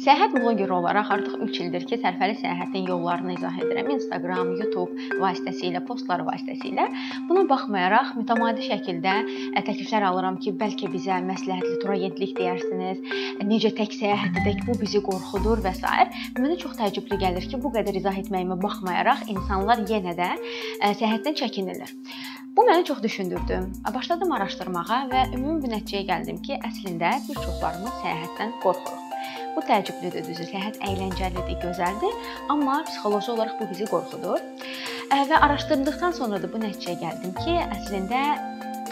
Səyahət bloqeri olaraq artıq 3 ildir ki, sərfəli səyahətin yollarını izah edirəm. Instagram, YouTube vasitəsilə, postlar vasitəsilə. Buna baxmayaraq mütəmadi şəkildə təkliflər alıram ki, bəlkə bizə məsləhətli tura agentlik deyirsiniz, necə tək səyahət edək, bu bizi qorxudur və s. Mənə çox təəccüblü gəlir ki, bu qədər izah etməyimə baxmayaraq insanlar yenə də səyahətdən çəkinirlər. Bu məni çox düşündürdü. Başladım araşdırmağa və ümumi bir nəticəyə gəldim ki, əslində bir çoxlarımız səyahətdən qorxuruq. Bu təəccüblüdür, düzü. Səyahət əyləncəlidir, gözəldir, amma psixoloji olaraq bu bizi qorxudur. Və araşdırdıqdan sonra da bu nəticəyə gəldim ki, əslində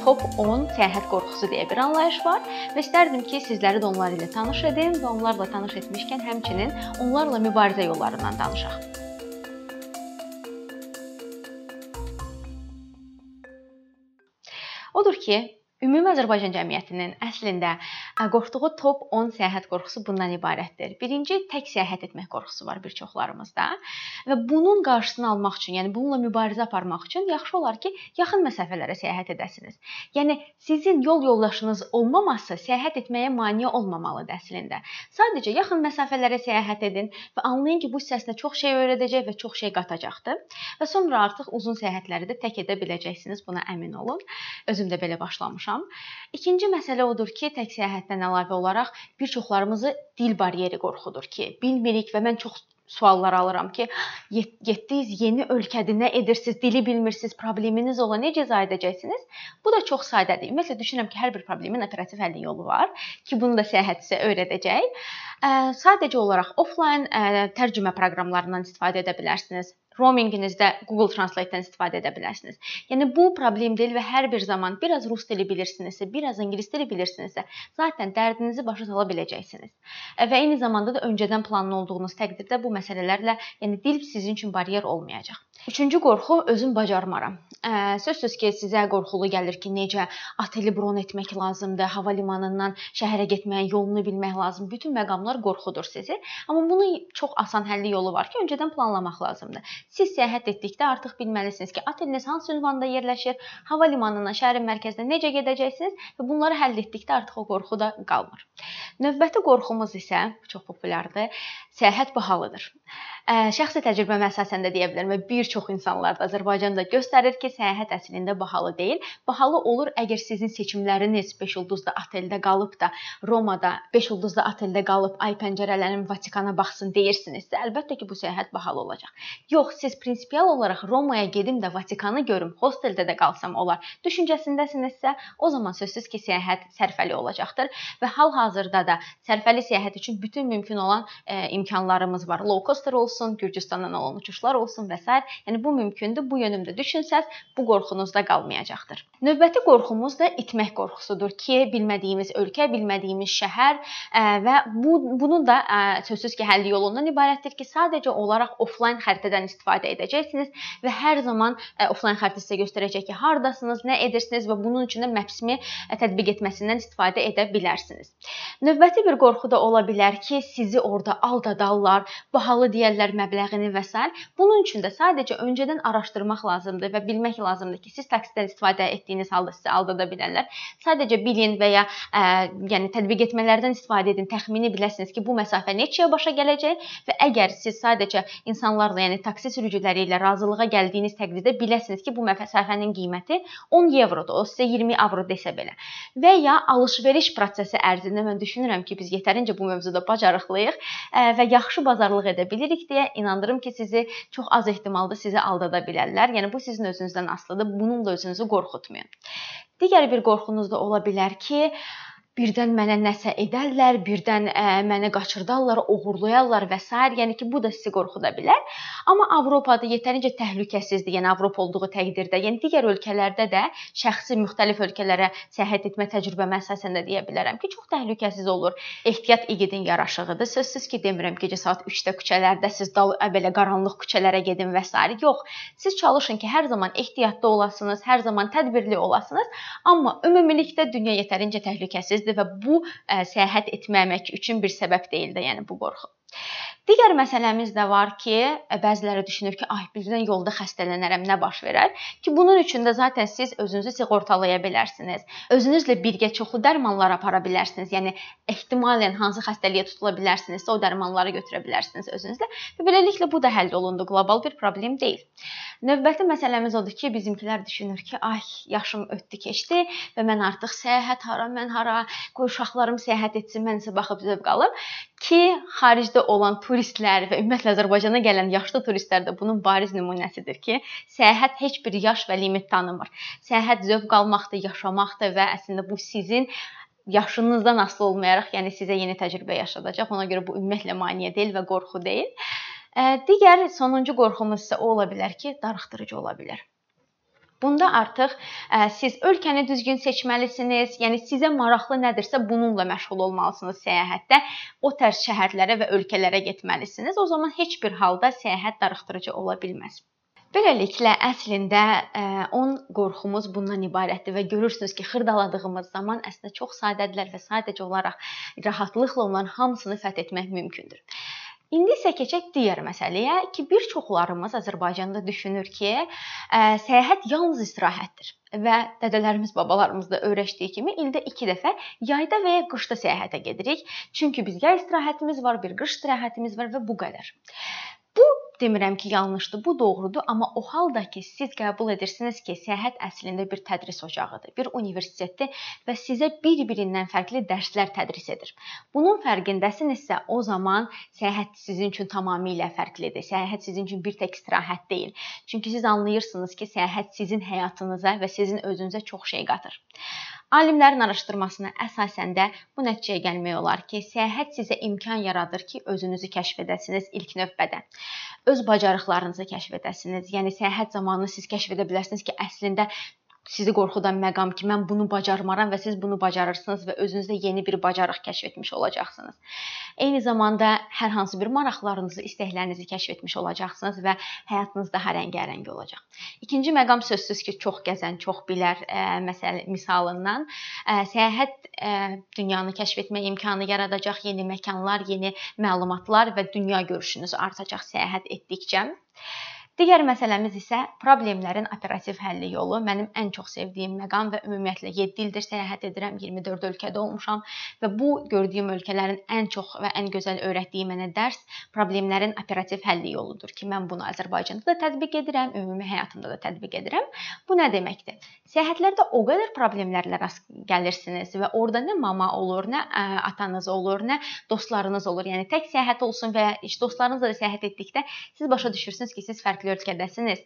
top 10 səyahət qorxusu deyə bir anlayış var və istərdim ki, sizləri də onlar ilə tanış edim və onlarla tanış etmişkən həmçinin onlarla mübarizə yollarından danışaq. Odur ki, Ümumi Azərbaycan cəmiyyətinin əslində qorxduğu top 10 səyahət qorxusu bundan ibarətdir. Birinci, tək səyahət etmək qorxusu var bir çoxlarımızda və bunun qarşısını almaq üçün, yəni bununla mübarizə aparmaq üçün yaxşı olar ki, yaxın məsafələrə səyahət edəsiniz. Yəni sizin yol yoldaşınız olmaması səyahət etməyə mane olmamalıdır əslində. Sadəcə yaxın məsafələrə səyahət edin və anlayın ki, bu sizə çox şey öyrədəcək və çox şey qatacaqdır. Və sonra artıq uzun səyahətləri də tək edə biləcəksiniz, buna əmin olun. Özüm də belə başlamışam. İkinci məsələ odur ki, tək səyahətdən əlavə olaraq bir çoxlarımızı dil bariyeri qorxudur ki, bilmirik və mən çox suallar alıram ki, getdiniz yeni ölkədə nə edirsiniz, dili bilmirsiniz, probleminiz ola necə izah edəcəksiniz? Bu da çox sadədir. Ümumiyyətlə düşünürəm ki, hər bir problemin operativ həlli yolu var ki, bunu da səyahət sizə öyrədəcək. Sadəcə olaraq offlayn tərcümə proqramlarından istifadə edə bilərsiniz roaminginizdə Google Translate-dən istifadə edə bilərsiniz. Yəni bu problem deyil və hər bir zaman biraz rus dili bilirsinizsə, biraz ingilis dili bilirsinizsə, zaten dərdinizi başa sala biləcəksiniz. Və eyni zamanda da öncədən planlı olduğunuz təqdirdə bu məsələlərlə, yəni dil sizin üçün baryer olmayacaq. Üçüncü qorxu özüm bacarmaram. Sözsüz ki, sizə qorxulu gəlir ki, necə oteli bron etmək lazımdır, hava limanından şəhərə getməyin yolunu bilmək lazımdır. Bütün məqamlar qorxudur sizi. Amma bunun çox asan həlli yolu var ki, öncədən planlamaq lazımdır. Siz səyahət etdikdə artıq bilməlisiniz ki, oteliniz hansı ünvanda yerləşir, hava limanından şəhərin mərkəzinə necə gedəcəksiniz və bunları həll etdikdə artıq o qorxu da qalmır. Növbəti qorxumuz isə çox populyardır. Səyahət bahalıdır. Şəxsi təcrübəmə əsasən də deyə bilərəm və bir çox insanlar da Azərbaycanda göstərir ki, səyahət əslində bahalı deyil. Bahalı olur əgər sizin seçimləriniz 5 ulduzlu oteldə qalıb da Romada 5 ulduzlu oteldə qalıb ay pəncərələrim Vatikana baxsın deyirsinizsə, əlbəttə ki, bu səyahət bahalı olacaq. Yox, siz prinsipial olaraq Romaya gedim də Vatikanı görüm, hosteldə də qalsam olar. Düşüncəsindəsinizsə, o zaman sözsüz ki, səyahət sərfəli olacaqdır və hal-hazırda da sərfəli səyahət üçün bütün mümkün olan e, imkanlarımız var. Low coster olsun Gürcüstandan olan uçuşlar olsun və s. Yəni bu mümkündür. Bu yönümdə düşünsəz, bu qorxunuz da qalmayacaqdır. Növbəti qorxumuz da itmək qorxusudur ki, bilmədiyimiz ölkə, bilmədiyimiz şəhər və bu bunun da sözsüz ki, həll yolundan ibarətdir ki, sadəcə olaraq offlayn xəritədən istifadə edəcəksiniz və hər zaman offlayn xəritə sizə göstərəcək ki, hardasınız, nə edirsiniz və bunun üçün də Maps-mi tətbiq etməsindən istifadə edə bilərsiniz. Növbəti bir qorxu da ola bilər ki, sizi orada aldadarlar, bahalı deyərlər məbləğini və s. Bunun üçün də sadəcə öncədən araşdırmaq lazımdır və bilmək lazımdır ki, siz taksidən istifadə etdiyiniz halda sizi aldada bilərlər. Sadəcə bilin və ya ə, yəni tətbiq etmələrdən istifadə edin. Təxmini biləsiniz ki, bu məsafə neçəyə başa gələcək və əgər siz sadəcə insanlarla, yəni taksi sürücüləri ilə razılığa gəldiyiniz təqdirdə biləsiniz ki, bu məsafənin qiyməti 10 evrodur. O sizə 20 avro desə belə. Və ya alış-veriş prosesi ərzində mən düşünürəm ki, biz yetərincə bu mövzuda bacarıqlıyıq və yaxşı bazarlıq edə bilirik deyə inandırım ki, sizi çox az ehtimalda sizi aldada bilərlər. Yəni bu sizin özünüzdən asılıdır. Bununla özünüzü qorxutmayın. Digər bir qorxunuz da ola bilər ki, birdən mənə nəsə edərlər, birdən ə, məni qaçırdarlar, oğurlayarlar və s. yəni ki, bu da sizi qorxuda bilər. Amma Avropada yetərincə təhlükəsizdir, yəni Avropa olduğu təqdirdə, yəni digər ölkələrdə də şəxsi müxtəlif ölkələrə səyahət etmə təcrübəmə əsasən də deyə bilərəm ki, çox təhlükəsiz olur. Ehtiyat igidin yaraşığıdır. Sözsüz ki, demirəm gecə saat 3-də küçələrdə siz dal belə qaranlıq küçələrə gedin və s. yox. Siz çalışın ki, hər zaman ehtiyatlı olasınız, hər zaman tədbirli olasınız, amma ümumilikdə dünya yetərincə təhlükəsizdir və bu səyahət etməmək üçün bir səbəb deyil də, yəni bu qorxu. Digər məsələmiz də var ki, bəziləri düşünür ki, ay birdən yolda xəstələnərəm, nə baş verər? Ki bunun üçün də zaten siz özünüzü sığortalaya bilərsiniz. Özünüzlə birgə çoxlu dərmanlar apara bilərsiniz. Yəni ehtimalən hansı xəstəliyə tutula bilərsinizsə, o dərmanları götürə bilərsiniz özünüzlə və beləliklə bu da həll olundu. Qlobal bir problem deyil. Növbəti məsələmiz odur ki, bizimkilər düşünür ki, ay yaşım ötdü, keçdi və mən artıq səyahət hara, mən hara, qoy uşaqlarım səyahət etsin, mən isə baxıb zövq alım ki, xaricdə olan turistlər və ümumiyyətlə Azərbaycana gələn yaşlı turistlər də bunun bariz nümunəsidir ki, səyahət heç bir yaş və limit tanımır. Səyahət zövq almaqdır, yaşamaqdır və əslində bu sizin yaşınızdan asılı olmayaraq, yəni sizə yeni təcrübə yaşadacaq. Ona görə bu ümumiyyətlə maneə deyil və qorxu deyil. Digər sonuncu qorxumuz isə o ola bilər ki, darıxdırıcı ola bilər. Bunda artıq ə, siz ölkəni düzgün seçməlisiniz. Yəni sizə maraqlı nədirsə bununla məşğul olmalısınız səyahətdə. O tərz şəhərlərə və ölkələrə getməlisiniz. O zaman heç bir halda səyahət darıxdırıcı ola bilməz. Beləliklə əslində 10 qorxumuz bundan ibarətdir və görürsünüz ki, xırdaladığımız zaman əslində çox sadədirlər və sadəcə olaraq rahatlıqla onların hamısını fəth etmək mümkündür. İndi isə keçək digər məsələyə ki, bir çoxlarımız Azərbaycanda düşünür ki, ə, səyahət yalnız istirahətdir və dədələrimiz, babalarımız da öyrəşdiyi kimi ildə 2 dəfə yayda və ya qışda səyahətə gedirik. Çünki biz yay istirahətimiz var, bir qış istirahətimiz var və bu qədər. Demirəm ki, yanlışdır, bu doğrudur, amma o halda ki, siz qəbul edirsiniz ki, səyahət əslində bir tədris ocağıdır, bir universitetdir və sizə bir-birindən fərqli dərslər tədris edir. Bunun fərqindəsinizsə, o zaman səyahət sizin üçün tamamilə fərqlidir. Səyahət sizin üçün bir tək istirahət deyil. Çünki siz anlayırsınız ki, səyahət sizin həyatınıza və sizin özünüzə çox şey qatır. Alimlərin araşdırmasına əsasən də bu nəticəyə gəlmək olar ki, səyahət sizə imkan yaradır ki, özünüzü kəşf edəsiniz ilk növbədə. Öz bacarıqlarınızı kəşf edəsiniz. Yəni səyahət zamanı siz kəşf edə bilərsiniz ki, əslində sizi qorxudan məqam ki, mən bunu bacarmaram və siz bunu bacarırsınız və özünüzdə yeni bir bacarıq kəşf etmiş olacaqsınız. Eyni zamanda hər hansı bir maraqlarınızı, istəklərinizi kəşf etmiş olacaqsınız və həyatınız daha rəngarəng olacaq. İkinci məqam sözsüz ki, çox gəzən, çox bilər ə, e, məsəl misalından ə, e, səyahət ə, e, dünyanı kəşf etmə imkanı yaradacaq, yeni məkanlar, yeni məlumatlar və dünya görüşünüz artacaq səyahət etdikcə. Digər məsələmiz isə problemlərin operativ həlli yolu. Mənim ən çox sevdiyim məqam və ümumiyyətlə 7 ildir səyahət edirəm, 24 ölkədə olmuşam və bu gördüyüm ölkələrin ən çox və ən gözəl öyrətdiyi mənə dərs problemlərin operativ həlli yoludur ki, mən bunu Azərbaycanda da tətbiq edirəm, ümumi həyatımda da tətbiq edirəm. Bu nə deməkdir? Səyahətlərdə o qədər problemlərlə rast gəlirsiniz və orada nə mama olur, nə atanız olur, nə dostlarınız olur. Yəni tək səyahət olsun və dostlarınızla da səyahət etdikdə siz başa düşürsünüz ki, siz fərqli fərqli ölkədəsiniz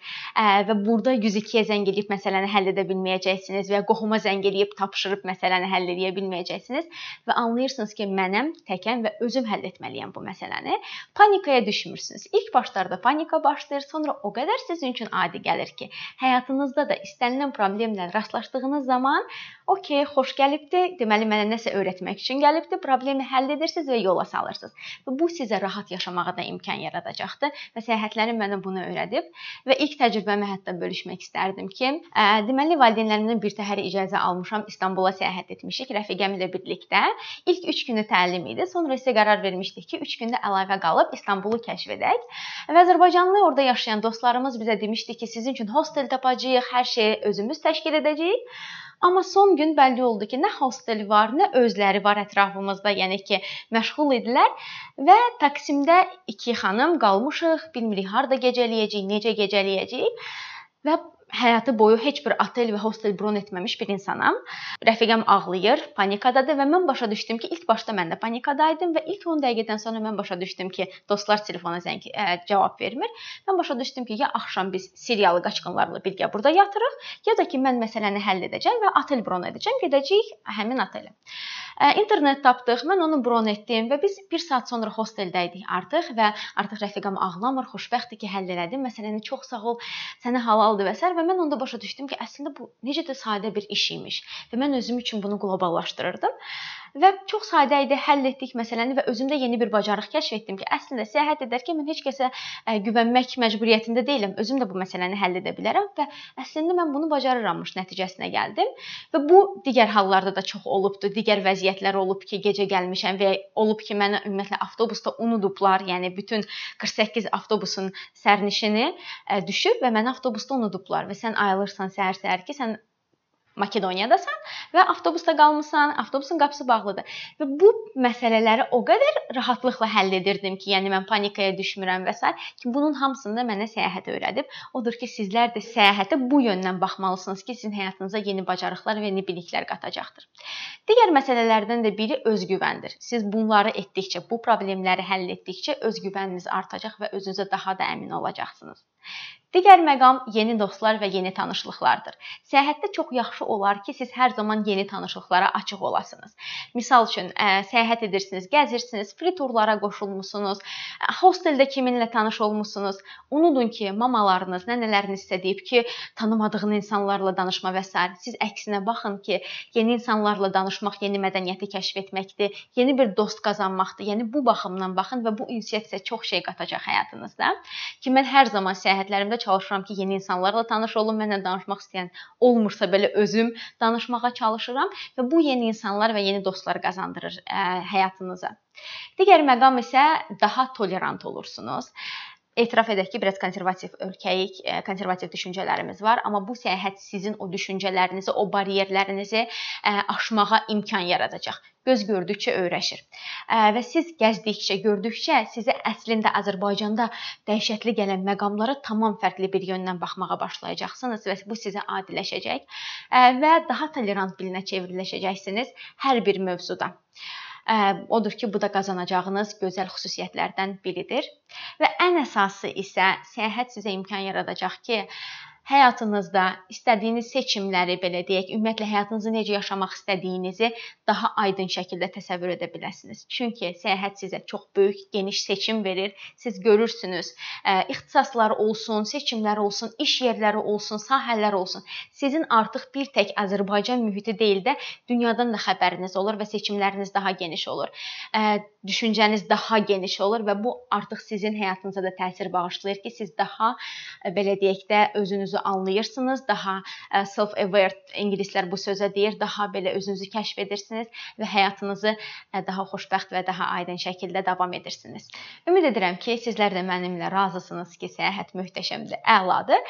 və burada 102-yə zəng edib məsələni həll edə bilməyəcəksiniz və ya qohuma zəng edib tapşırıb məsələni həll edə bilməyəcəksiniz və anlayırsınız ki, mənəm təkəm və özüm həll etməliyəm bu məsələni. Panikaya düşmürsünüz. İlk başlarda panika başlayır, sonra o qədər sizin üçün adi gəlir ki, həyatınızda da istənilən problemlə rastlaşdığınız zaman, "Okay, xoş gəlibdi. Deməli mənə nəsə öyrətmək üçün gəlibdi. Problemi həll edirsiniz və yola salırsınız." Və bu sizə rahat yaşamağa da imkan yaradacaqdır və səyahətlərim mənə bunu öyrədib və ilk təcrübəmi hətta bölüşmək istərdim ki, deməli valideynlərimdən bir təhər icazə almışam, İstanbula səyahət etmişik rəfiqəm ilə birlikdə. İlk 3 günü təlim idi. Sonra isə qərar vermişdik ki, 3 gündə əlavə qalıb İstanbulu kəşf edək. Və Azərbaycanlı orada yaşayan dostlarımız bizə demişdi ki, sizin üçün hostel tapacağıq, hər şeyi özümüz təşkil edəcəyik. Amma son gün bəlli oldu ki, nə hostel var, nə özləri var ətrafımızda, yəni ki, məşğul idilər və Taksimdə iki xanım qalmışıq, bilmirik harda gecələyəcəyik, necə gecələyəcəyik və həyatı boyu heç bir otel və hostel bron etməmiş bir insanam. Rəfiqəm ağlayır, panikadadır və mən başa düşdüm ki, ilk başda mən də panikadaydım və ilk 10 dəqiqədən sonra mən başa düşdüm ki, dostlar telefona zəng ə, cavab vermir. Mən başa düşdüm ki, ya axşam biz Siriyalı qaçqınlarla birgə burada yatırıq, ya da ki mən məsələni həll edəcəm və otel bron edəcəm, gedəcəyik həmin otelə. İnternet tapdıq, mən onu bron etdim və biz 1 saat sonra hostelddə idik artıq və artıq rəfiqəm ağlamır, xoşbəxtdir ki, həll elədim. Məsələni çox sağ ol, sənə halaldır və sər və mən onda başa düşdüm ki, əslində bu necə də sadə bir iş imiş və mən özüm üçün bunu qloballaşdırırdım. Və çox sadə idi, həll etdik məsələni və özümdə yeni bir bacarıq kəşf etdim ki, əslində səyahət edərkən mən heç kəsə güvənmək məcburiyyətində deyiləm. Özüm də bu məsələni həll edə bilərəm və əslində mən bunu bacarırammış nəticəsinə gəldim. Və bu digər hallarda da çox olubdu. Digər vəziyyətlər olub ki, gecə gəlmişəm və olub ki, məni ümumiyyətlə avtobusda unudublar. Yəni bütün 48 avtobusun sərnişini düşüb və məni avtobusda unudublar və sən ayılırsan səhər-səhər ki, sən Makedoniyadasan və avtobusda qalmısan, avtobusun qapısı bağlıdır. Və bu məsələləri o qədər rahatlıqla həll edirdim ki, yəni mən panikaya düşmürəm və s. ki, bunun hamısını da mənə səyahət öyrədib. Odur ki, sizlər də səyahətə bu yöndən baxmalısınız ki, sizin həyatınıza yeni bacarıqlar və yeni biliklər qatacaqdır. Digər məsələlərdən də biri özgüvəndir. Siz bunları etdikcə, bu problemləri həll etdikcə özgüvəniniz artacaq və özünüzə daha da əmin olacaqsınız. Digər məqam yeni dostlar və yeni tanışlıqlardır. Səyahətdə çox yaxşı olar ki, siz hər zaman yeni tanışlıqlara açıq olasınız. Misal üçün, ə, səyahət edirsiniz, gəzirsiniz, free turlara qoşulmusunuz, hosteldə kiminlə tanış olmusunuz. Unudun ki, mamalarınız, nənələriniz sizə deyib ki, tanımadığın insanlarla danışma və s. Siz əksinə baxın ki, yeni insanlarla danışmaq yeni mədəniyyəti kəşf etməkdir, yeni bir dost qazanmaqdır. Yəni bu baxımdan baxın və bu ünsiyyət sizə çox şey qatacaq həyatınızda. Ki mən hər zaman səyahətlərimdə çalışıram ki, yeni insanlarla tanış olum, mənlə danışmaq istəyən olmursa belə özüm danışmağa çalışıram və bu yeni insanlar və yeni dostlar qazandırır ə, həyatınıza. Digər məqam isə daha tolerant olursunuz. Etiraf edək ki, biraz konservativ ölkəyik, konservativ düşüncələrimiz var, amma bu səyahət sizin o düşüncələrinizi, o baryerlərinizi aşmağa imkan yaradacaq göz gördükcə öyrəşir. Və siz gəzdikcə, gördükcə sizə əslində Azərbaycanda dəhşətli gələn məqamlara tamam fərqli bir yöndən baxmağa başlayacaqsınız və bu sizə adiləşəcək və daha tolerant bilinə çevriləcəksiniz hər bir mövzuda. Odur ki, bu da qazanacağınız gözəl xüsusiyyətlərdən biridir. Və ən əsası isə səyahət sizə imkan yaradacaq ki, həyatınızda istədiyiniz seçimləri belə deyək, ümumiyyətlə həyatınızı necə yaşamaq istədiyinizi daha aydın şəkildə təsəvvür edə biləsiniz. Çünki səyahət sizə çox böyük, geniş seçim verir. Siz görürsünüz, ixtisaslar olsun, seçimlər olsun, iş yerləri olsun, sahələr olsun. Sizin artıq bir tək Azərbaycan mühiti deyil də dünyadan da xəbəriniz olur və seçimləriniz daha geniş olur. Düşüncəniz daha geniş olur və bu artıq sizin həyatınıza da təsir bağışlayır ki, siz daha belə deyək də özünüzü özünüzü anlayırsınız, daha self-aware ingilislər bu sözə deyir, daha belə özünüzü kəşf edirsiniz və həyatınızı daha xoşbəxt və daha aydın şəkildə davam edirsiniz. Ümid edirəm ki, sizlər də mənimlə razısınız ki, səyahət möhtəşəmdir, əladır.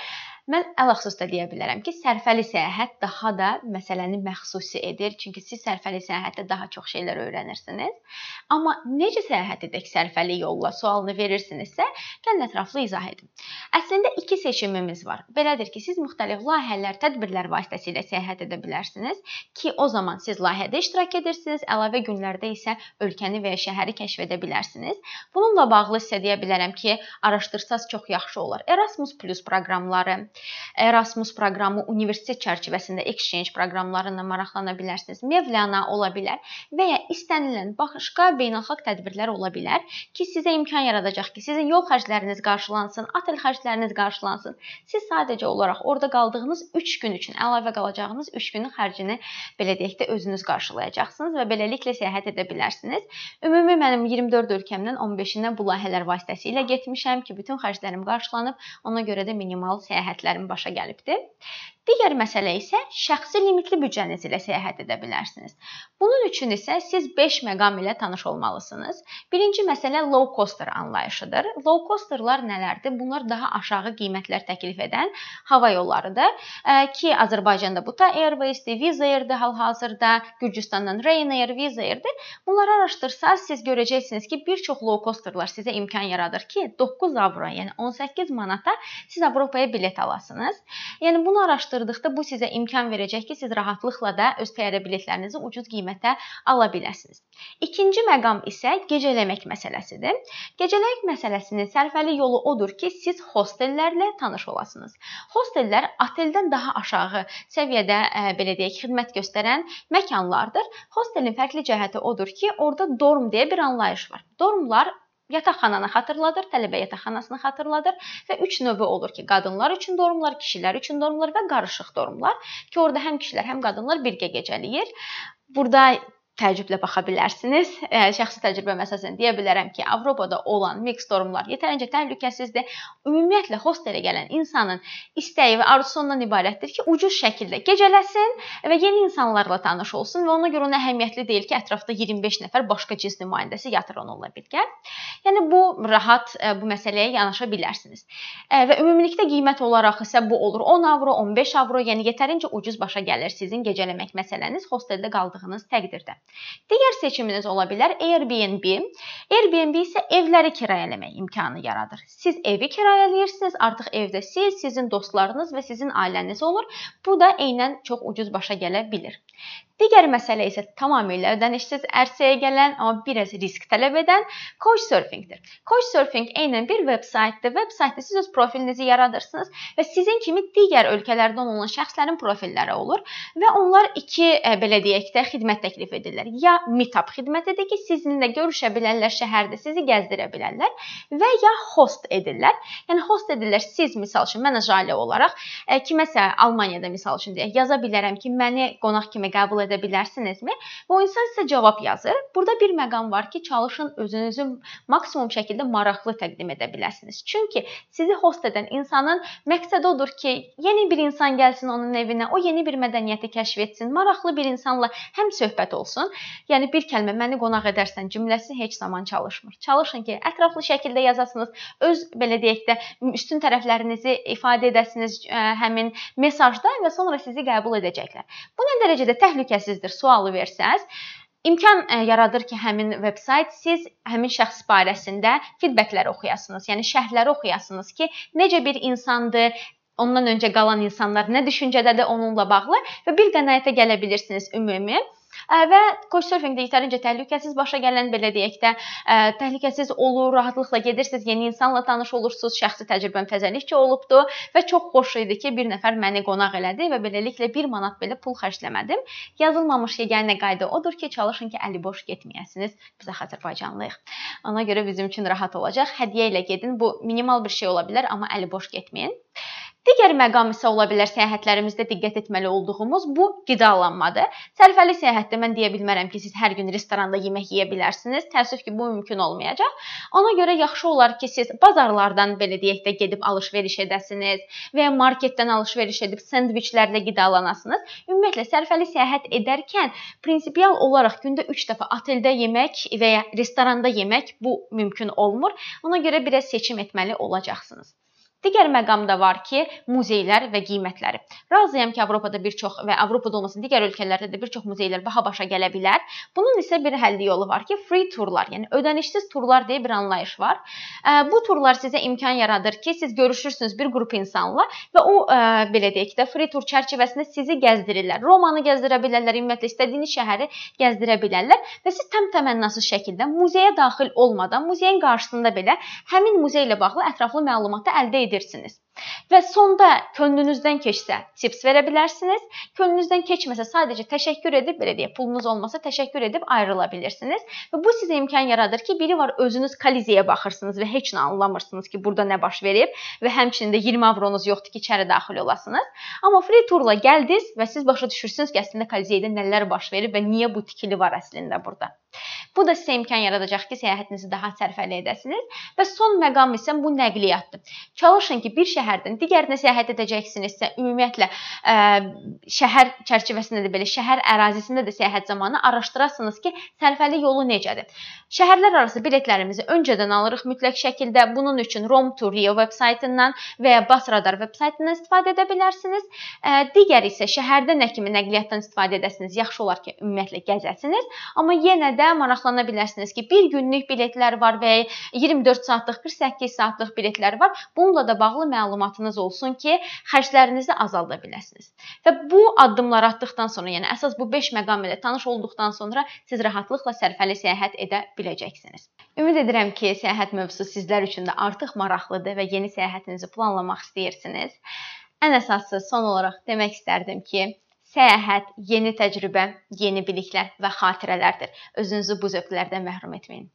Mən ələxüsus da deyə bilərəm ki, sərfəli səyahət daha da məsələni məxsusi edir, çünki siz sərfəli səyahətdə daha çox şeylər öyrənirsiniz. Amma necə səyahət edək sərfəli yolla sualını verirsinizsə, gəlin ətraflı izah edin. Əslində iki seçimimiz var. Belədir ki, siz müxtəlif layihələr, tədbirlər vasitəsilə səyahət edə bilərsiniz ki, o zaman siz layihədə iştirak edirsiniz, əlavə günlərdə isə ölkəni və ya şəhəri kəşf edə bilərsiniz. Bununla bağlı sizə deyə bilərəm ki, araşdırsaz çox yaxşı olar. Erasmus Plus proqramları, Erasmus proqramı, universitet çərçivəsində exchange proqramları ilə maraqlana bilərsiniz. Mevlana ola bilər və ya istənilən başqa beynəlxalq tədbirlər ola bilər ki, sizə imkan yaradacaq ki, sizin yol xərcləriniz qarşılansın, otel xərcləriniz qarşılansın. Siz sadəcə olaraq orada qaldığınız 3 gün üçün əlavə qalacağınız 3 günün xərcini belə deyək də özünüz qarşılayacaqsınız və beləliklə səyahət edə bilərsiniz. Ümumi mənim 24 ölkəmdən 15-inə bu layihələr vasitəsilə getmişəm ki, bütün xərclərim qarşılanıb, ona görə də minimal səyahət səyahətlərim başa gəlibdi. Digər məsələ isə şəxsi limitli büdcəniz ilə səyahət edə bilərsiniz. Bunun üçün isə siz 5 məqam ilə tanış olmalısınız. Birinci məsələ low coster anlayışıdır. Low costerlar nələrdir? Bunlar daha aşağı qiymətlər təklif edən hava yollarıdır ki, Azərbaycanda bu da Airways-dir, Wizz Air-dir hal-hazırda, Gürcüstandan Ryanair, Wizz Air-dir. Bunları araşdırsaz siz görəcəksiniz ki, bir çox low costerlar sizə imkan yaradır ki, 9 avro, yəni 18 manata siz Avropaya bilet alasınız. Yəni bunu araşdırın araşdırdıqda bu sizə imkan verəcək ki, siz rahatlıqla da öz təyyarə biletlərinizi ucuz qiymətə ala biləsiniz. İkinci məqam isə gecələmək məsələsidir. Gecələmək məsələsinin sərfəli yolu odur ki, siz hostellərlə tanış olasınız. Hostellər oteldən daha aşağı səviyyədə belə deyək, xidmət göstərən məkanlardır. Hostelin fərqli cəhəti odur ki, orada dorm deyə bir anlayış var. Dormlar yataqxananı xatırladır, tələbə yataqxanasını xatırladır və 3 növü olur ki, qadınlar üçün dormlar, kişilər üçün dormlar və qarışıq dormlar ki, orada həm kişilər, həm qadınlar birgə gecələyir. Burada təəccüblə baxa bilərsiniz. Şəxsi təcrübəmə əsasən deyə bilərəm ki, Avropada olan mix dormlar yetərincə təhlükəsizdir. Ümumiyyətlə hostelə gələn insanın istəyi və arzusu ondan ibarətdir ki, ucuz şəkildə gecələsin və yeni insanlarla tanış olsun və ona görə ona əhəmiyyətli deyil ki, ətrafda 25 nəfər başqa cins nümayəndəsi yatır onunla birgə. Yəni bu rahat bu məsələyə yanaşa bilərsiniz. Və ümumilikdə qiymət olaraq isə bu olur 10 avro, 15 avro, yəni yetərincə ucuz başa gəlir sizin gecələmək məsələniz hosteldə qaldığınız təqdirdə. Digər seçiminiz ola bilər Airbnb. Airbnb isə evləri kirayələmək imkanı yaradır. Siz evi kirayələyirsiniz, artıq evdə siz, sizin dostlarınız və sizin ailəniz olur. Bu da eynən çox ucuz başa gələ bilər. Digər məsələ isə tamamilə ödənişsiz ərsəyə gələn, amma biraz risk tələb edən Couchsurfing-dir. Couchsurfing eynən bir veb saytdır. Veb saytda siz öz profilinizi yaradırsınız və sizin kimi digər ölkələrdən olan şəxslərin profilləri olur və onlar iki e, belə deyək də xidmət təklif edirlər. Ya meetup xidmətidir ki, sizinlə görüşə bilərlər şəhərdə, sizi gəzdirə bilərlər və ya host edirlər. Yəni host edirlər siz məsəl üçün mən Jale olaraq e, kiməsə Almaniyada məsəl üçün deyək yaza bilərəm ki, məni qonaq kimi qəbul edə edə bilərsinizmi? Və o insan sizə cavab yazır. Burada bir məqam var ki, çalışın özünüzü maksimum şəkildə maraqlı təqdim edə biləsiniz. Çünki sizi host edən insanın məqsədi odur ki, yeni bir insan gəlsin onun evinə, o yeni bir mədəniyyəti kəşf etsin, maraqlı bir insanla həm söhbət olsun. Yəni bir kəlmə məni qonaq edərsən cümləsi heç zaman çalışmır. Çalışın ki, ətraflı şəkildə yazasınız, öz belə deyək də üstün tərəflərinizi ifadə edəsiniz həmin mesajda və sonra sizi qəbul edəcəklər. Bu nə dərəcədə təhlükəsiz təhlükəsizdir sualı versəz, imkan e, yaradır ki, həmin veb-sayt siz həmin şəxs barəsində feedbackləri oxuyasınız. Yəni şərhləri oxuyasınız ki, necə bir insandır, ondan öncə qalan insanlar nə düşüncədədir onunla bağlı və bir qənaətə gələ bilirsiniz ümumi və couchsurfingdə yetərincə təhlükəsiz başa gələn belə deyək də təhlükəsiz olur, rahatlıqla gedirsiniz, yeni insanla tanış olursunuz, şəxsi təcrübəm fəzəlikcə olubdu və çox xoş idi ki, bir nəfər məni qonaq elədi və beləliklə 1 manat belə pul xərcləmədim. Yazılmamış yeganə qayda odur ki, çalışın ki, əli boş getməyəsiniz. Biz Azərbaycanlıyıq. Ona görə bizim üçün rahat olacaq. Hədiyyə ilə gedin. Bu minimal bir şey ola bilər, amma əli boş getməyin. Digər məqam isə ola bilər səyahətlərimizdə diqqət etməli olduğumuz bu qidalanmadır. Sərfəli səyahətdə mən deyə bilmərəm ki, siz hər gün restoranda yemək yeyə bilərsiniz. Təəssüf ki, bu mümkün olmayacaq. Ona görə yaxşı olar ki, siz bazarlardan belə deyək də gedib alış-veriş edəsiniz və ya marketdən alış-veriş edib sendviçlərlə qidalanasınız. Ümumiyyətlə sərfəli səyahət edərkən prinsipial olaraq gündə 3 dəfə oteldə yemək və ya restoranda yemək bu mümkün olmur. Ona görə biraz seçim etməli olacaqsınız. Digər məqam da var ki, muzeylər və qiymətləri. Razıyam ki, Avropada bir çox və Avropada olmasın, digər ölkələrdə də bir çox muzeylər baha başa gələ bilər. Bunun isə bir həll yolu var ki, free turlar, yəni ödənişsiz turlar deyə bir anlayış var. Bu turlar sizə imkan yaradır ki, siz görüşürsünüz bir qrup insanla və o belə deyək də free tur çərçivəsində sizi gəzdirirlər. Romanı gəzdirə bilərlər, ümumiyyətlə istədiyiniz şəhəri gəzdirə bilərlər və siz tam təmənnasız şəkildə muzeyə daxil olmadan, muzeyin qarşısında belə həmin muzey ilə bağlı ətraflı məlumatı əldə edirsiniz edirsiniz. Və sonda könlünüzdən keçsə tips verə bilərsiniz. Könlünüzdən keçməsə sadəcə təşəkkür edib belə deyə pulunuz olmasa təşəkkür edib ayrıla bilirsiniz. Və bu sizə imkan yaradır ki, biri var özünüz Kalizeyə baxırsınız və heç nə anlamırsınız ki, burada nə baş verib və həmçinin də 20 avronuz yoxdur ki, içəri daxil olasınız. Amma free turla gəldiniz və siz başa düşürsünüz ki, əslində Kalizeydə nələr baş verib və niyə bu tikili var əslində burada. Bu da sizə imkan yaradacaq ki, səyahətinizi daha sərfəli edəsiniz. Və son məqam isə bu nəqliyyatdır. Çalışın ki, bir şəhərdən digərinə səyahət edəcəksinizsə, ümumiyyətlə ə, şəhər çərçivəsində də belə şəhər ərazisində də səyahət zamanı araşdırasınız ki, sərfəli yolu necədir. Şəhərlər arası biletlərimizi öncədən alırıq mütləq şəkildə. Bunun üçün Rom2Rio veb-saytından və ya Basradar veb-saytından istifadə edə bilərsiniz. Digər isə şəhərdə nə kimi nəqliyyatdan istifadə edəsiniz, yaxşı olar ki, ümumiyyətlə gəzəsiniz. Amma yenə də maraqlana bilərsiniz ki, bir günlük biletlər var və 24 saatlıq, 48 saatlıq biletlər var. Bununla da bağlı məlumatınız olsun ki, xərclərinizi azalda biləsiniz. Və bu addımları atdıqdan sonra, yəni əsas bu 5 məqam ilə tanış olduqdan sonra siz rahatlıqla sərfəli səyahət edə biləcəksiniz. Ümid edirəm ki, səyahət mövzusu sizlər üçün də artıq maraqlıdır və yeni səyahətinizi planlamaq istəyirsiniz. Ən əsası son olaraq demək istərdim ki, Səyahət yeni təcrübə, yeni biliklər və xatirələrdir. Özünüzü bu zövqlərdən məhrum etməyin.